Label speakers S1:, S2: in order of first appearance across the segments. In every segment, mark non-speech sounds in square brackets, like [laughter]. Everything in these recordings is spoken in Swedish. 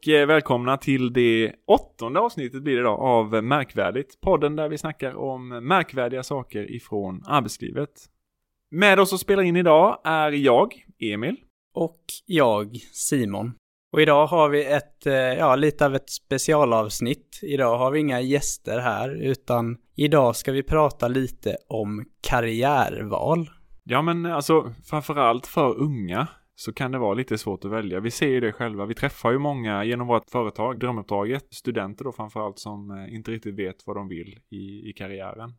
S1: Och eh, välkomna till det åttonde avsnittet blir det då av Märkvärdigt. Podden där vi snackar om märkvärdiga saker ifrån arbetslivet. Med oss och spelar in idag är jag, Emil.
S2: Och jag, Simon. Och idag har vi ett, eh, ja, lite av ett specialavsnitt. Idag har vi inga gäster här, utan idag ska vi prata lite om karriärval.
S1: Ja men alltså framförallt för unga så kan det vara lite svårt att välja. Vi ser ju det själva. Vi träffar ju många genom vårt företag, Drömuppdraget, studenter då framförallt som eh, inte riktigt vet vad de vill i, i karriären.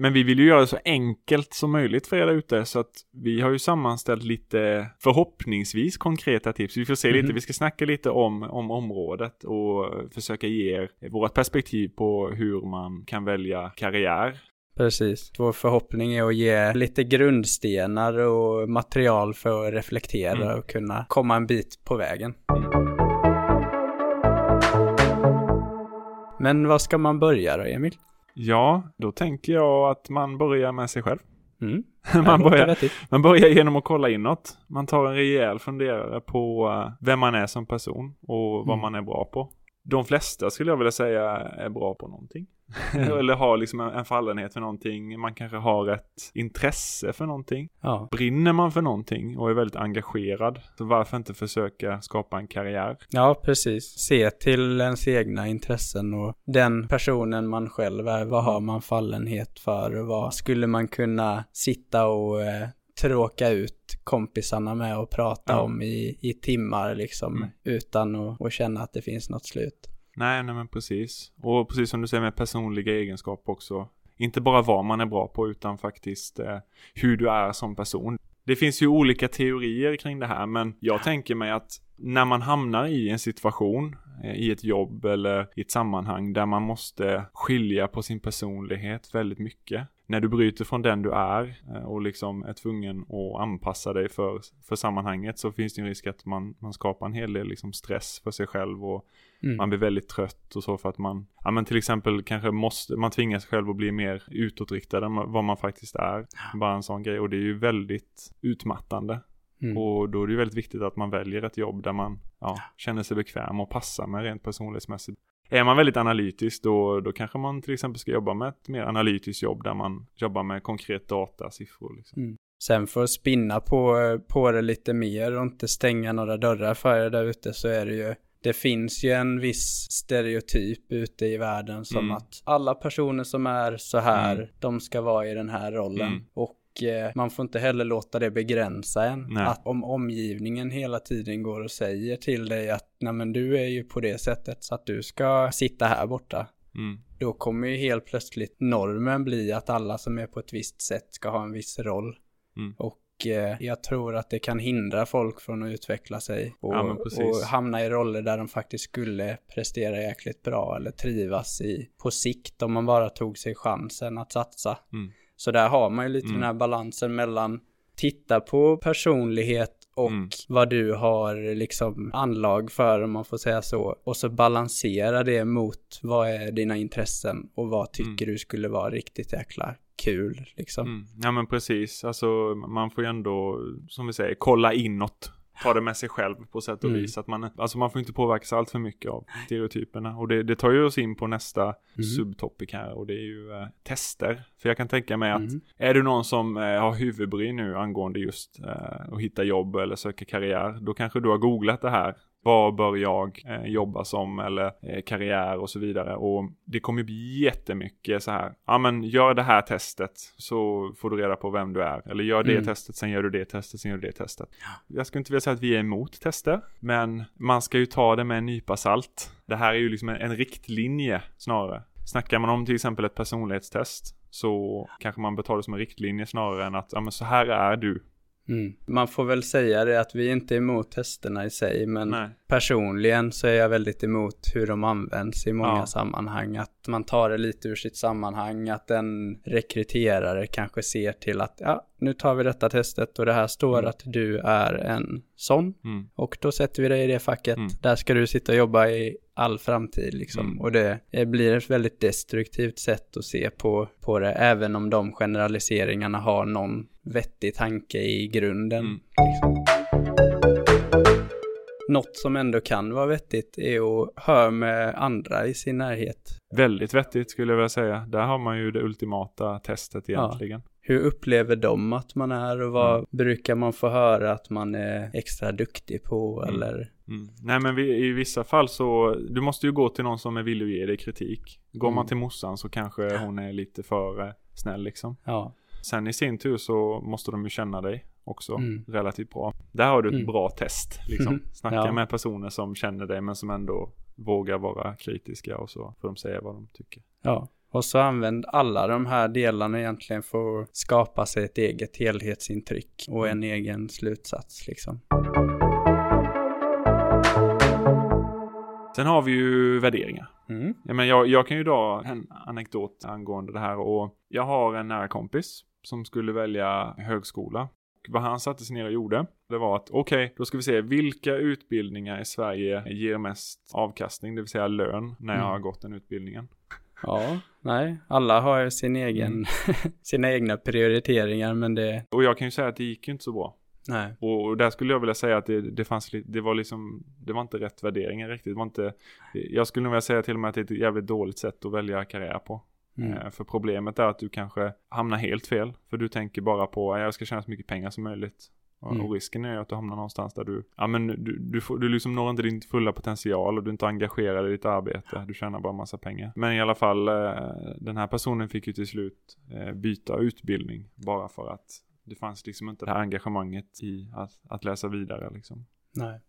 S1: Men vi vill ju göra det så enkelt som möjligt för er där ute så att vi har ju sammanställt lite förhoppningsvis konkreta tips. Vi får se lite,
S2: Mhm.
S1: vi ska snacka lite om, om området och försöka ge er vårt perspektiv på hur man kan välja karriär.
S2: Precis. Vår förhoppning är att ge lite grundstenar och material för att reflektera
S1: Mm.
S2: och kunna komma en bit på vägen. Men vad ska man börja då, Emil?
S1: Ja, då tänker jag att man börjar med sig själv.
S2: Mm. [laughs]
S1: man, börjar, man börjar genom att kolla inåt. Man tar en rejäl funderare på eh, vem man är som person och vad
S2: Mm.
S1: man är bra på. De flesta skulle jag vilja säga är bra på någonting.
S2: Mm. [laughs]
S1: Eller har liksom en, en fallenhet för någonting. Man kanske har ett intresse för någonting.
S2: Ja.
S1: Brinner man för någonting och är väldigt engagerad. Så varför inte försöka skapa en karriär?
S2: ja, precis. Se till ens egna intressen och den personen man själv är. Vad har man fallenhet för vad skulle man kunna sitta och eh, tråka ut kompisarna med och prata
S1: Ja.
S2: om i, i timmar liksom
S1: Mm.
S2: utan att, att känna att det finns något slut.
S1: Nej, nej men precis. Och precis som du säger med personliga egenskaper också. Inte bara vad man är bra på utan faktiskt eh, hur du är som person. Det finns ju olika teorier kring det här men jag tänker mig att när man hamnar i en situation, eh, i ett jobb eller i ett sammanhang där man måste skilja på sin personlighet väldigt mycket. När du bryter från den du är eh, och liksom är tvungen att anpassa dig för, för sammanhanget så finns det en risk att man, man skapar en hel del liksom stress för sig själv och
S2: Mm.
S1: man blir väldigt trött och så för att man, ja men till exempel kanske måste, man tvingar sig själv att bli mer utåtriktad än vad man faktiskt är. Bara en sån grej och det är ju väldigt utmattande.
S2: Mm.
S1: Och då är det ju väldigt viktigt att man väljer ett jobb där man ja, känner sig bekväm och passar med rent personlighetsmässigt. Är man väldigt analytisk då, då kanske man till exempel ska jobba med ett mer analytiskt jobb där man jobbar med konkret data, siffror liksom.
S2: Sen för att spinna på, på det lite mer och inte stänga några dörrar för er där ute så är det ju det finns ju en viss stereotyp ute i världen som
S1: Mm.
S2: att alla personer som är så här,
S1: Mm.
S2: de ska vara i den här rollen.
S1: Mm.
S2: Och eh, man får inte heller låta det begränsa en.
S1: Nej.
S2: Att om omgivningen hela tiden går och säger till dig att nej men du är ju på det sättet så att du ska sitta här borta.
S1: Mm.
S2: Då kommer ju helt plötsligt normen bli att alla som är på ett visst sätt ska ha en viss roll.
S1: Mm.
S2: Och eh, jag tror att det kan hindra folk från att utveckla sig och,
S1: Ja,
S2: och hamna i roller där de faktiskt skulle prestera jäkligt bra eller trivas i på sikt om man bara tog sig chansen att satsa.
S1: Mm.
S2: Så där har man ju lite
S1: Mm.
S2: den här balansen mellan titta på personlighet och
S1: Mm.
S2: vad du har liksom anlag för om man får säga så. Och så balansera det mot vad är dina intressen och vad tycker du skulle vara riktigt jäkla kul liksom.
S1: Mm. Ja men precis, alltså man får ju ändå, som vi säger, kolla inåt. Ta det med sig själv på sätt och
S2: Mm.
S1: vis. Att man, alltså man får inte påverkas allt för mycket av stereotyperna. Och det, det tar ju oss in på nästa
S2: Mm.
S1: subtopic här och det är ju eh, tester. För jag kan tänka mig att
S2: Mm.
S1: är du någon som eh, har huvudbry nu angående just eh, att hitta jobb eller söka karriär. Då kanske du har googlat det här. Vad bör jag eh, jobba som eller eh, karriär och så vidare. Och det kommer bli jättemycket så här. Ja men gör det här testet så får du reda på vem du är. Eller gör det
S2: Mm.
S1: testet, sen gör du det testet, sen gör du det testet. Jag skulle inte vilja säga att vi är emot tester. Men man ska ju ta det med en nypa salt. Det här är ju liksom en, en riktlinje snarare. Snackar man om till exempel ett personlighetstest så kanske man bör ta det som en riktlinje snarare än att ja men så här är du.
S2: Mm. Man får väl säga det att vi inte är emot testerna i sig, men
S1: Nej.
S2: personligen så är jag väldigt emot hur de används i många
S1: Ja.
S2: sammanhang. Att man tar det lite ur sitt sammanhang, att en rekryterare kanske ser till att ja, nu tar vi detta testet och det här står
S1: Mm.
S2: att du är en sån
S1: Mm.
S2: och då sätter vi dig i det facket.
S1: Mm.
S2: Där ska du sitta och jobba i all framtid liksom.
S1: Mm.
S2: Och det, blir ett väldigt destruktivt sätt att se på, på det, även om de generaliseringarna har någon vettig tanke i grunden.
S1: Mm.
S2: Liksom. Något som ändå kan vara vettigt är att höra med andra i sin närhet.
S1: Väldigt vettigt skulle jag vilja säga. Där har man ju det ultimata testet egentligen. Ja.
S2: Hur upplever de att man är och vad mm. brukar man få höra att man är extra duktig på mm. eller?
S1: Mm. Nej men vi, i vissa fall så, du måste ju gå till någon som är villig att ge dig kritik. Går man mm. till morsan så kanske hon är lite för eh, snäll liksom. Ja. Sen i sin tur så måste de ju känna dig också mm. relativt bra. Där har du ett mm. bra test liksom. [laughs] Snacka ja. med personer som känner dig men som ändå vågar vara kritiska och så får de säga vad de tycker.
S2: Ja. Och så använd alla de här delarna egentligen för att skapa sig ett eget helhetsintryck och en egen slutsats liksom.
S1: Sen har vi ju värderingar. Mm. Ja, men jag, jag kan ju dra en anekdot angående det här och jag har en nära kompis som skulle välja högskola. vad han satte sig ner och gjorde, det var att okej, okay, då ska vi se vilka utbildningar i Sverige ger mest avkastning, det vill säga lön, när jag mm. har gått den utbildningen.
S2: Ja, nej, alla har sin egen, mm. [laughs] sina egna prioriteringar men det...
S1: Och jag kan ju säga att det gick ju inte så bra.
S2: Nej.
S1: Och, där skulle jag vilja säga att det, det fanns det var liksom, det var inte rätt värderingar riktigt. Det var inte, jag skulle nog vilja säga till och med att det är ett jävligt dåligt sätt att välja karriär på. Mm. Eh, för problemet är att du kanske hamnar helt fel. För du tänker bara på att jag ska tjäna så mycket pengar som möjligt. Mm. Och risken är att du hamnar någonstans där du, ja men du, du, får, du liksom når inte din fulla potential och du är inte engagerad i ditt arbete. Du tjänar bara massa pengar. Men i alla fall, eh, den här personen fick ju till slut eh, byta utbildning. Bara för att det fanns liksom inte det här engagemanget i att, att läsa vidare liksom.
S2: Nej.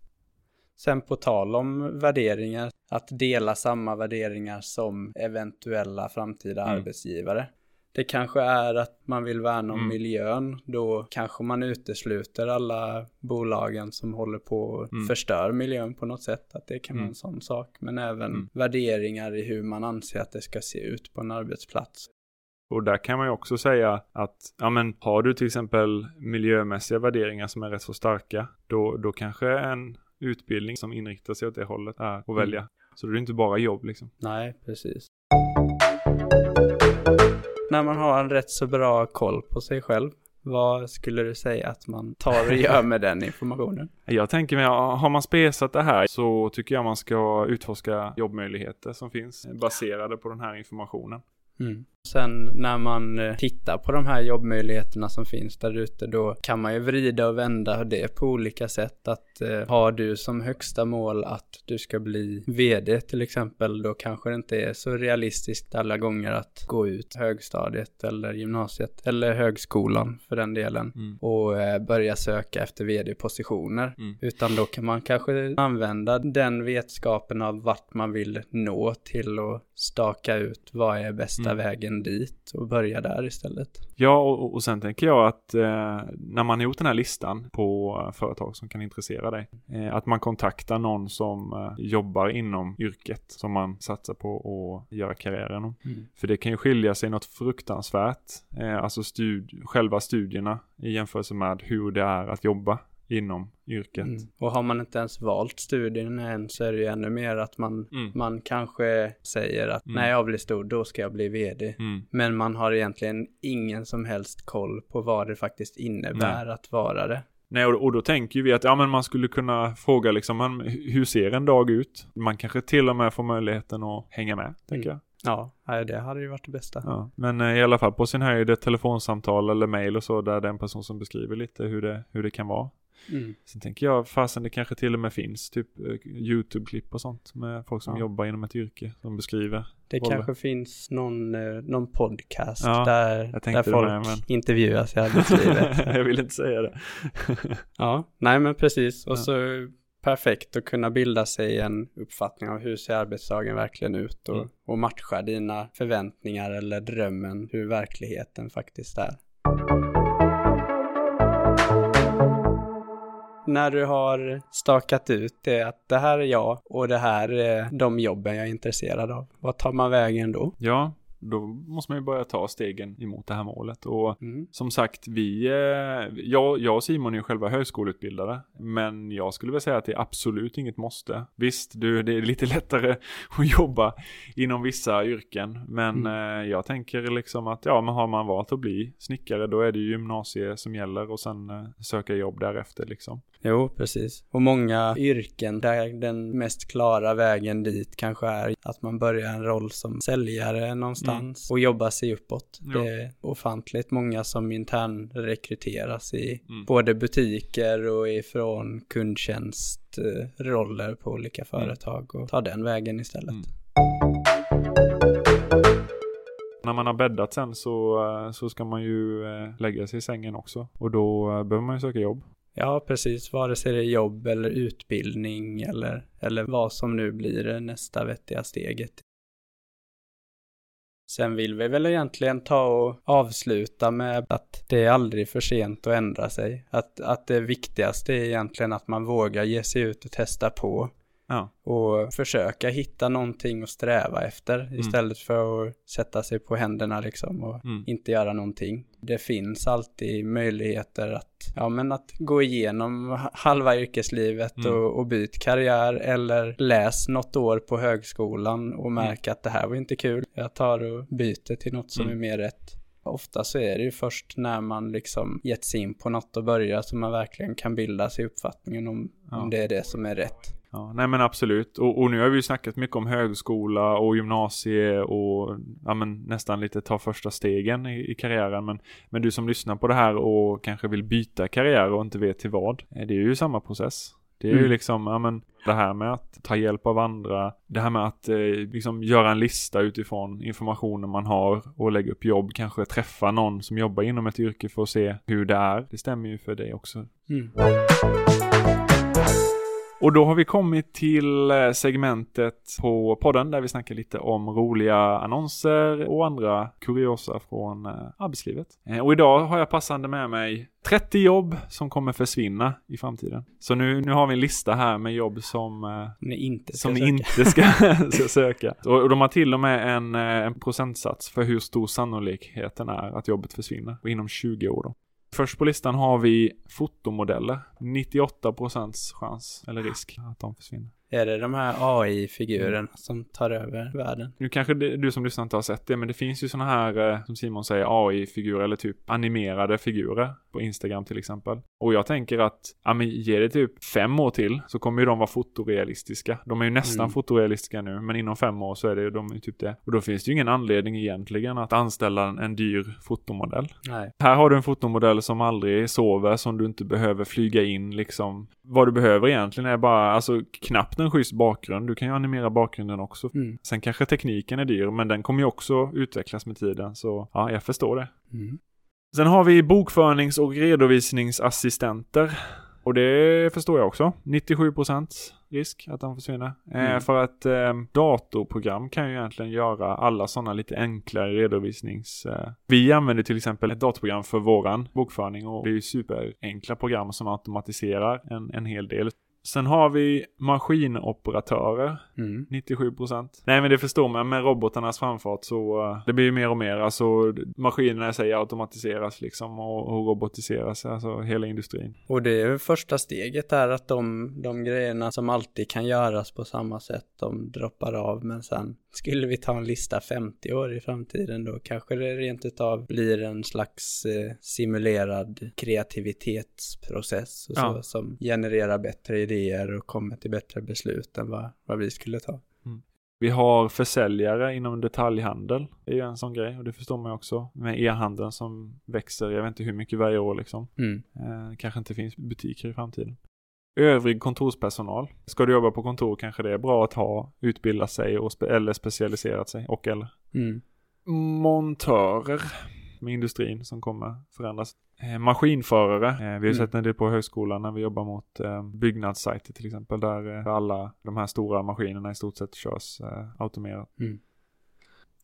S2: Sen på tal om värderingar, att dela samma värderingar som eventuella framtida mm. arbetsgivare. Det kanske är att man vill värna om mm. miljön. Då kanske man utesluter alla bolagen som håller på att mm. förstör miljön på något sätt. Att det kan vara mm. en sån sak. Men även mm. värderingar i hur man anser att det ska se ut på en arbetsplats.
S1: Och där kan man ju också säga att, ja men har du till exempel miljömässiga värderingar som är rätt så starka, då, då kanske en utbildning som inriktar sig åt det hållet är att välja. Så det är inte bara jobb liksom.
S2: Nej, precis när man har en rätt så bra koll på sig själv, vad skulle du säga att man tar och gör med den informationen? [laughs]
S1: Jag tänker mig, har man spesat det här så tycker jag man ska utforska jobbmöjligheter som finns baserade på den här informationen.
S2: Mm. Sen när man eh, tittar på de här jobbmöjligheterna som finns där ute då kan man ju vrida och vända det på olika sätt. Att eh, har du som högsta mål att du ska bli vd till exempel då kanske det inte är så realistiskt alla gånger att gå ut högstadiet eller gymnasiet eller högskolan för den delen mm. och eh, börja söka efter vd-positioner. Mm. Utan då kan man kanske använda den vetskapen av vart man vill nå till att staka ut vad är bästa mm. vägen dit och börja där istället.
S1: Ja, och, och sen tänker jag att eh, när man har gjort den här listan på företag som kan intressera dig, eh, att man kontaktar någon som eh, jobbar inom yrket som man satsar på att göra karriär inom. Mm. För det kan ju skilja sig något fruktansvärt, eh, alltså stud själva studierna i jämförelse med hur det är att jobba inom yrket. Mm.
S2: Och har man inte ens valt studien än så är det ju ännu mer att man, mm. man kanske säger att mm. när jag blir stor då ska jag bli vd. Mm. Men man har egentligen ingen som helst koll på vad det faktiskt innebär Nej. att vara det.
S1: Nej, och, då tänker vi att ja, men man skulle kunna fråga liksom, hur ser en dag ut? Man kanske till och med får möjligheten att hänga med, tänker mm. jag.
S2: Ja, det hade ju varit det bästa. Ja,
S1: men eh, i alla fall på sin höjd ett telefonsamtal eller mail och så där det är en person som beskriver lite hur det, hur det kan vara. Mm. Sen tänker jag, fasen det kanske till och med finns typ eh, YouTube-klipp och sånt med folk som ja. jobbar inom ett yrke som beskriver.
S2: Det roller. kanske finns någon, eh, någon podcast ja, där, där folk med, men... intervjuas i arbetslivet. [laughs]
S1: jag vill inte säga det. [laughs]
S2: ja, nej men precis. Och ja. så perfekt att kunna bilda sig en uppfattning av hur ser arbetsdagen verkligen ut och, mm. och matcha dina förväntningar eller drömmen hur verkligheten faktiskt är. När du har stakat ut det att det här är jag och det här är de jobben jag är intresserad av. Vad tar man vägen då?
S1: Ja, då måste man ju börja ta stegen emot det här målet. Och mm. som sagt, vi, eh, jag, jag och Simon är ju själva högskoleutbildade. Men jag skulle väl säga att det är absolut inget måste. Visst, du, det är lite [laughs] lättare att jobba inom vissa yrken. Men mm. eh, jag tänker liksom att ja, men har man valt att bli snickare då är det ju gymnasie som gäller och sen eh, söka jobb därefter liksom.
S2: Jo, precis. Och många yrken där den mest klara vägen dit kanske är att man börjar en roll som säljare någonstans mm. och jobbar sig uppåt. Jo. Det är ofantligt många som intern rekryteras i mm. både butiker och ifrån kundtjänstroller på olika mm. företag och tar den vägen istället. Mm.
S1: När man har bäddat sen så, eh, så ska man ju eh, lägga sig i sängen också. Och då eh, behöver man ju söka jobb.
S2: Ja, precis. Vare sig det är jobb eller utbildning eller, eller vad som nu blir det nästa vettiga steget. Sen vill vi väl egentligen ta och avsluta med att det är aldrig för sent att ändra sig. Att, att det viktigaste är egentligen att man vågar ge sig ut och testa på. Ja. Och försöka hitta någonting att sträva efter mm. istället för att sätta sig på händerna liksom och mm. inte göra någonting. Det finns alltid möjligheter att, ja men att gå igenom halva yrkeslivet mm. och, och byta karriär eller läs något år på högskolan och mm. märka att det här var inte kul. Jag tar och byter till något som mm. är mer rätt. Ofta så är det ju först när man liksom gett sig in på något och börjar som man verkligen kan bilda sig uppfattningen om, ja. om det är det som är rätt.
S1: Ja, nej men absolut. Och, och, nu har vi ju snackat mycket om högskola och gymnasie och ja, men nästan lite ta första stegen i, i karriären. Men, men du som lyssnar på det här och kanske vill byta karriär och inte vet till vad. Eh, det är ju samma process. Det är mm. ju liksom, ja men det här med att ta hjälp av andra, det här med att eh, liksom göra en lista utifrån informationen man har och lägga upp jobb, kanske träffa någon som jobbar inom ett yrke för att se hur det är. Det stämmer ju för dig också. Mm. Och då har vi kommit till eh, segmentet på podden där vi snackar lite om roliga annonser och andra kuriosa från eh, arbetslivet. Eh, och idag har jag passande med mig 30 jobb som kommer försvinna i framtiden. Så nu, nu har vi en lista här med jobb som
S2: ni inte
S1: ska som söka. Inte ska, [laughs] ska söka. Och, och, de har till och med en, en procentsats för hur stor sannolikheten är att jobbet försvinner inom 20 år. Då. Först på listan har vi fotomodeller. 98% chans, eller risk, att de försvinner.
S2: Är det de här AI-figurerna som tar över världen?
S1: Nu kanske det, du som lyssnar inte har sett det, men det finns ju sådana här, eh, som Simon säger, AI-figurer eller typ animerade figurer på Instagram till exempel. Och jag tänker att, ja men ge det typ fem år till så kommer ju de vara fotorealistiska. De är ju nästan mm. fotorealistiska nu, men inom fem år så är det de typ det. Och då finns det ju ingen anledning egentligen att anställa en, en dyr fotomodell. Nej. Här har du en fotomodell som aldrig sover, som du inte behöver flyga in liksom. Vad du behöver egentligen är bara, alltså knappt en schysst bakgrund. Du kan ju animera bakgrunden också. Mm. Sen kanske tekniken är dyr, men den kommer ju också utvecklas med tiden. Så ja, jag förstår det. Mm. Sen har vi bokförnings och redovisningsassistenter. Och det förstår jag också. 97% risk att de försvinner. Eh, mm. Eh, för att eh, datorprogram kan ju egentligen göra alla sådana lite enklare redovisnings... Eh. Vi använder till exempel ett datorprogram för våran bokföring och det är ju superenkla program som automatiserar en, en hel del. Sen har vi maskinoperatörer. Mm. 97%. Nej men det förstår man med robotarnas framfart så uh, det blir ju mer och mer. Alltså maskinerna i sig automatiseras liksom och, och robotiseras. Alltså hela industrin.
S2: Och det är första steget är att de, de grejerna som alltid kan göras på samma sätt de droppar av men sen skulle vi ta en lista 50 år i framtiden då kanske det rent utav blir en slags eh, simulerad kreativitetsprocess och så, ja. som genererar bättre idéer och kommer till bättre beslut än vad, vad vi skulle ta. Mm.
S1: Vi har försäljare inom detaljhandel. Det är ju en sån grej och det förstår man ju också. Med e-handeln som växer, jag vet inte hur mycket varje år liksom. Mm. Eh, kanske inte finns butiker i framtiden. Övrig kontorspersonal. Ska du jobba på kontor kanske det är bra att ha utbildat sig och spe eller specialiserat sig och eller. Mm. Montörer med industrin som kommer förändras. Eh, maskinförare. Eh, vi har mm. sett en del på högskolan när vi jobbar mot eh, byggnadssajter till exempel. Där alla de här stora maskinerna i stort sett körs automerat. Mm.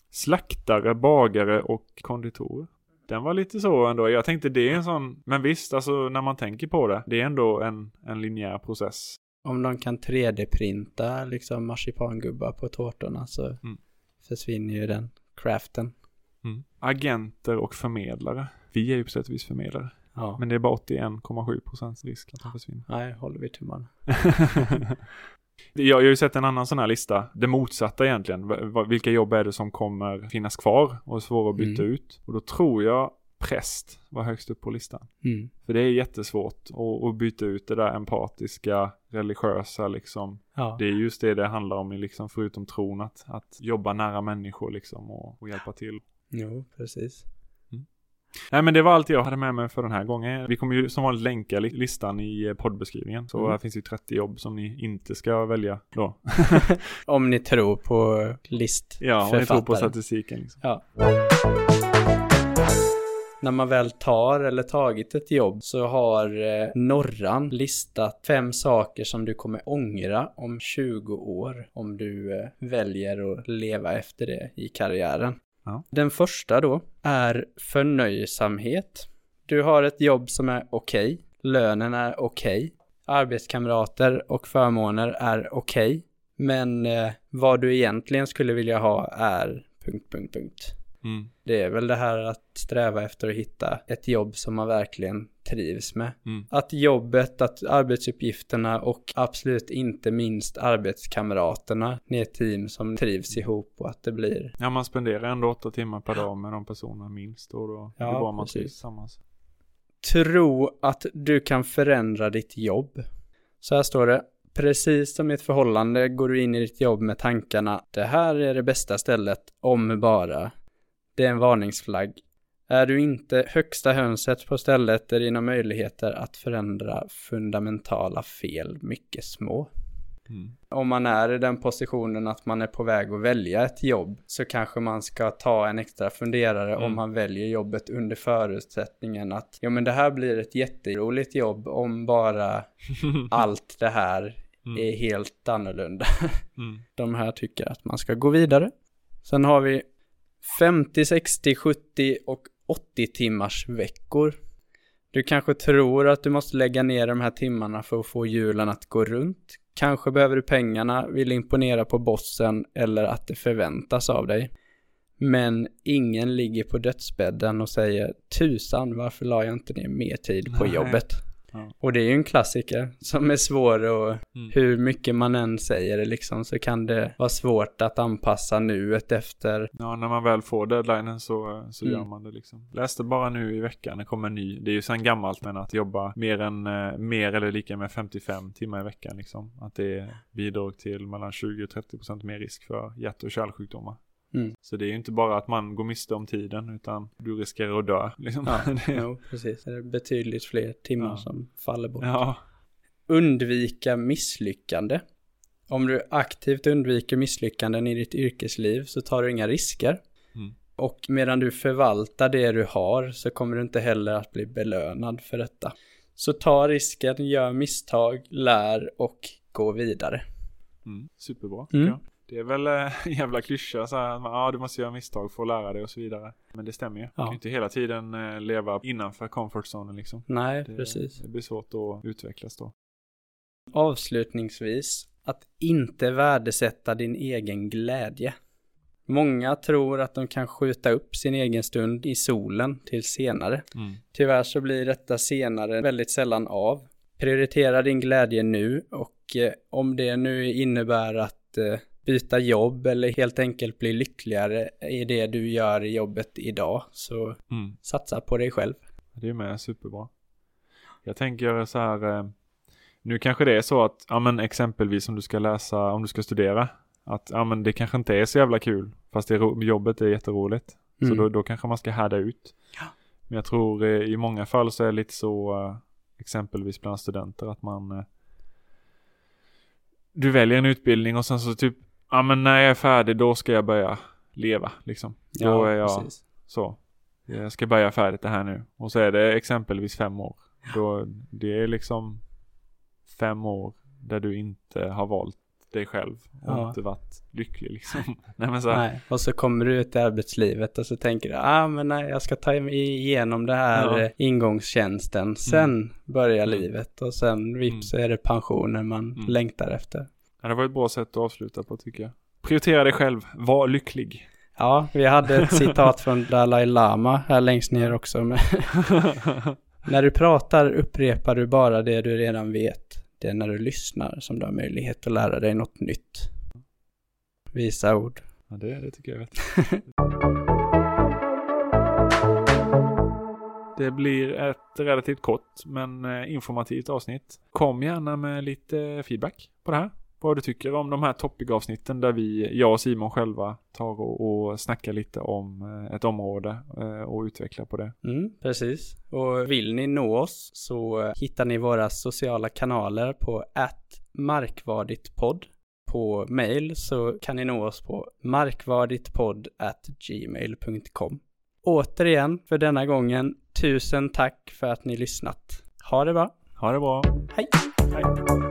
S1: Slaktare, bagare och konditorer. Den var lite så ändå. Jag tänkte det är en sån, men visst alltså när man tänker på det. Det är ändå en, en linjär process.
S2: Om de kan 3D-printa liksom marsipangubbar på tårtorna så mm. försvinner ju den craften.
S1: Mm. Agenter och förmedlare. Vi är ju på sätt och vis förmedlare. Ja. Men det är bara 81,7 procents risk att de försvinner.
S2: Nej, håller vi tummarna. [laughs]
S1: Jag har ju sett en annan sån här lista, det motsatta egentligen. Vilka jobb är det som kommer finnas kvar och svåra att byta mm. ut? Och då tror jag präst var högst upp på listan.
S2: Mm.
S1: För det är jättesvårt att, att byta ut det där empatiska, religiösa liksom.
S2: Ja.
S1: Det är just det det handlar om, liksom, förutom tron, att, att jobba nära människor liksom och, och hjälpa till.
S2: Jo, precis.
S1: Nej men det var allt jag hade med mig för den här gången. Vi kommer ju som vanligt länka li- listan i eh, poddbeskrivningen. Så
S2: Mm.
S1: här finns ju 30 jobb som ni inte ska välja då. [laughs]
S2: Om ni tror på list.
S1: Ja, om ni tror på statistiken. Liksom.
S2: Ja. När man väl tar eller tagit ett jobb så har eh, Norran listat fem saker som du kommer ångra om 20 år om du eh, väljer att leva efter det i karriären.
S1: Ja.
S2: Den första då är förnöjsamhet. Du har ett jobb som är okej, lönen är okej, arbetskamrater och förmåner är okej, men eh, vad du egentligen skulle vilja ha är... Punkt, punkt, punkt.
S1: Mm.
S2: Det är väl det här att sträva efter att hitta ett jobb som man verkligen trivs med.
S1: Mm.
S2: Att jobbet, att arbetsuppgifterna och absolut inte minst arbetskamraterna är ett team som trivs ihop och att det blir
S1: Ja, man spenderar ändå åtta timmar per dag med de personerna minst och då är det
S2: Ja,
S1: bra om man
S2: precis.
S1: trivs tillsammans.
S2: Tro att du kan förändra ditt jobb. Så här står det. Precis som i ett förhållande går du in i ditt jobb med tankarna det här är det bästa stället om bara. Det är en varningsflagg. Är du inte högsta hönset på stället är dina möjligheter att förändra fundamentala fel mycket små.
S1: Mm.
S2: Om man är i den positionen att man är på väg att välja ett jobb så kanske man ska ta en extra funderare
S1: Mm.
S2: om man väljer jobbet under förutsättningen att ja men det här blir ett jätteroligt jobb om bara [laughs] allt det här
S1: Mm.
S2: är helt annorlunda.
S1: Mm.
S2: De här tycker att man ska gå vidare. Sen har vi 50, 60, 70 och 80 timmars veckor. Du kanske tror att du måste lägga ner de här timmarna för att få hjulen att gå runt. Kanske behöver du pengarna, vill imponera på bossen eller att det förväntas av dig. Men ingen ligger på dödsbädden och säger tusan varför la jag inte ner mer tid på
S1: Nej.
S2: jobbet?
S1: Ja.
S2: Och det är ju en klassiker som är svår att,
S1: Mm.
S2: hur mycket man än säger det liksom så kan det vara svårt att anpassa nuet efter.
S1: Ja, när man väl får deadlinen så, så
S2: Mm.
S1: gör man det liksom. Läste bara nu i veckan, det kommer en ny. Det är ju sen gammalt men att jobba mer än, eh, mer eller lika med 55 timmar i veckan liksom. Att det bidrar till mellan 20 och 30 procent mer risk för hjärt och kärlsjukdomar.
S2: Mm.
S1: Så det är ju inte bara att man går miste om tiden utan du riskerar att dö liksom.
S2: Ja, [laughs]
S1: Det-
S2: jo, precis. Det är betydligt fler timmar
S1: Ja.
S2: som faller bort.
S1: ja.
S2: Undvika misslyckande. Om du aktivt undviker misslyckanden i ditt yrkesliv så tar du inga risker.
S1: Mm.
S2: Och medan du förvaltar det du har så kommer du inte heller att bli belönad för detta. Så ta risken, gör misstag, lär och gå vidare.
S1: Mm. Superbra
S2: Mm.
S1: jag. Det är väl eh, en jävla klyscha så här, att man, ja du måste göra misstag för att lära dig och så vidare. Men det stämmer ju. Du
S2: Ja.
S1: kan ju inte hela tiden eh, leva innanför comfort zonen liksom.
S2: Nej,
S1: Det,
S2: precis.
S1: det blir svårt att utvecklas då.
S2: Avslutningsvis, att inte värdesätta din egen glädje. Många tror att de kan skjuta upp sin egen stund i solen till senare.
S1: Mm.
S2: Tyvärr så blir detta senare väldigt sällan av. Prioritera din glädje nu och eh, om det nu innebär att eh, byta jobb eller helt enkelt bli lyckligare i det du gör i jobbet idag så
S1: Mm.
S2: satsa på dig själv.
S1: Det är med superbra. Jag tänker så här. Eh, nu kanske det är så att, ja men exempelvis om du ska läsa, om du ska studera. Att, ja men det kanske inte är så jävla kul. Fast det, jobbet är jätteroligt. Så
S2: Mm.
S1: då, då kanske man ska härda ut.
S2: Ja.
S1: Men jag tror eh, i många fall så är det lite så, eh, exempelvis bland studenter att man Du väljer en utbildning och sen så typ, ja men när jag är färdig då ska jag börja leva liksom. Då är jag
S2: precis.
S1: så. Jag ska börja färdigt det här nu. Och så är det exempelvis fem år. Då, det är liksom fem år där du inte har valt dig själv och
S2: Ja.
S1: inte varit lycklig liksom. [laughs] nej men så
S2: Nej, och så kommer du ut i arbetslivet och så tänker du, ah men nej, jag ska ta igenom det här
S1: Ja.
S2: eh, ingångstjänsten, sen börjar
S1: Mm.
S2: livet och sen vips så är det pensionen man
S1: Mm.
S2: längtar efter.
S1: Ja, det var ett bra sätt att avsluta på tycker jag. Prioritera dig själv, var lycklig.
S2: Ja, vi hade ett [laughs] citat från Dalai Lama här längst ner också. [laughs] När du pratar upprepar du bara det du redan vet. Det är när du lyssnar som du har möjlighet att lära dig något nytt. Visa ord.
S1: ja, det, det tycker jag vet. [laughs] Det blir ett relativt kort men eh, informativt avsnitt. Kom gärna med lite feedback på det här. Vad du tycker om de här topic-avsnitten där vi, jag och Simon själva tar och, och snackar lite om eh, ett område eh, och utvecklar på det.
S2: Mm, precis. Och vill ni nå oss så hittar ni våra sociala kanaler på markvarditpodd. På mail så kan ni nå oss på markvarditpodd gmail.com. Återigen för denna gången, tusen tack för att ni lyssnat. Ha det bra.
S1: Ha det bra.
S2: Hej.
S1: Hej.